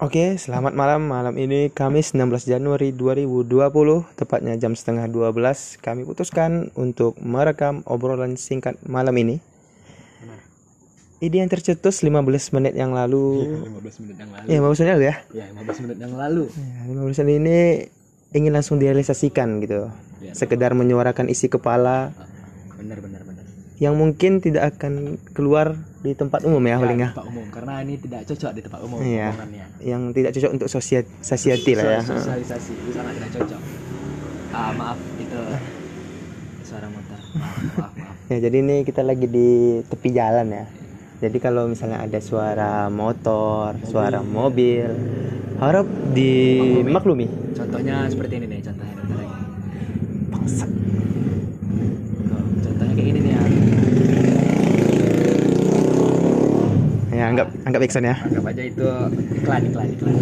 Oke, selamat malam. Malam ini Kamis 16 Januari 2020, tepatnya jam setengah 12, kami putuskan untuk merekam obrolan singkat malam ini. Ide yang tercetus 15 menit yang lalu. 15 menit yang lalu. Ya, 15 menit ya. Ya, 15 menit yang lalu. Ya, 15 menit ini ingin langsung direalisasikan gitu. Ya, Sekedar menyuarakan isi kepala benar benar benar. Yang mungkin tidak akan keluar di tempat umum ya, paling di ya. tempat umum karena ini tidak cocok di tempat umum Iya. Yang tidak cocok untuk sosial society lah ya. So- Sosialisasi itu sangat tidak cocok. Ah, maaf itu suara motor. Maaf, maaf, maaf. Ya, jadi ini kita lagi di tepi jalan ya. Jadi kalau misalnya ada suara motor, suara mobil, harap dimaklumi. Contohnya seperti ini nih, contohnya bentar lagi. Tuh, Contohnya kayak gini nih ya. Ya, anggap anggap backsound ya. Anggap aja itu iklan iklan iklan.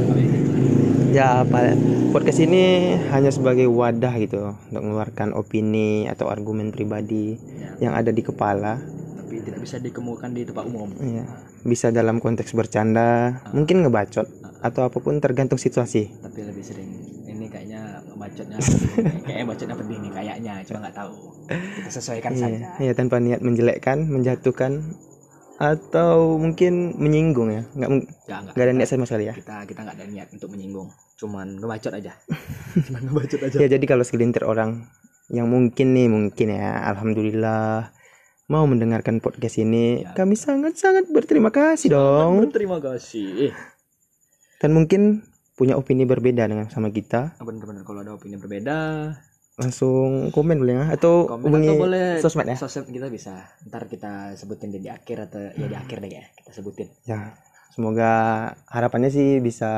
Ya, apa podcast ini hanya sebagai wadah gitu untuk mengeluarkan opini atau argumen pribadi Ya, yang ada di kepala. tapi tidak bisa dikemukakan di tempat umum. Ya, bisa dalam konteks bercanda, mungkin ngebacot atau apa pun tergantung situasi. tapi lebih sering ini kayaknya bacotnya kayaknya bacotnya pedih nih kayaknya cuma nggak tahu kita sesuaikan saja Iya, ya tanpa niat menjelekkan, menjatuhkan atau mungkin menyinggung ya. Nggak nggak ada niat sama sekali ya. kita kita nggak ada niat untuk menyinggung. Cuman ngebacot aja. Cuman ngebacot aja. Ya jadi kalau segelintir orang yang mungkin nih mungkin ya alhamdulillah mau mendengarkan podcast ini Ya. kami sangat-sangat berterima kasih dong. terima kasih. Dan mungkin punya opini berbeda dengan sama kita. Bener-bener kalau ada opini berbeda langsung komen boleh ya? Atau komen hubungi atau boleh sosmed ya? sosmed kita bisa. Ntar kita sebutin di, akhir atau ya di akhir deh ya kita sebutin. Ya semoga harapannya sih bisa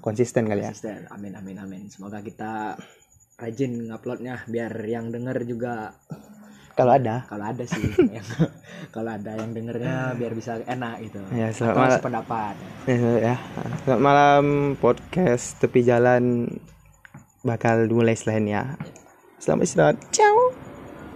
konsisten kali ya. Konsisten. amin amin amin. Semoga kita rajin nguploadnya biar yang denger juga kalau ada. Kalau ada sih. Yang, kalau ada yang dengernya biar bisa enak gitu. Ya selamat malam. sependapat. Ya, ya. selamat malam podcast tepi jalan bakal dimulai selain ya selamat istirahat. Ciao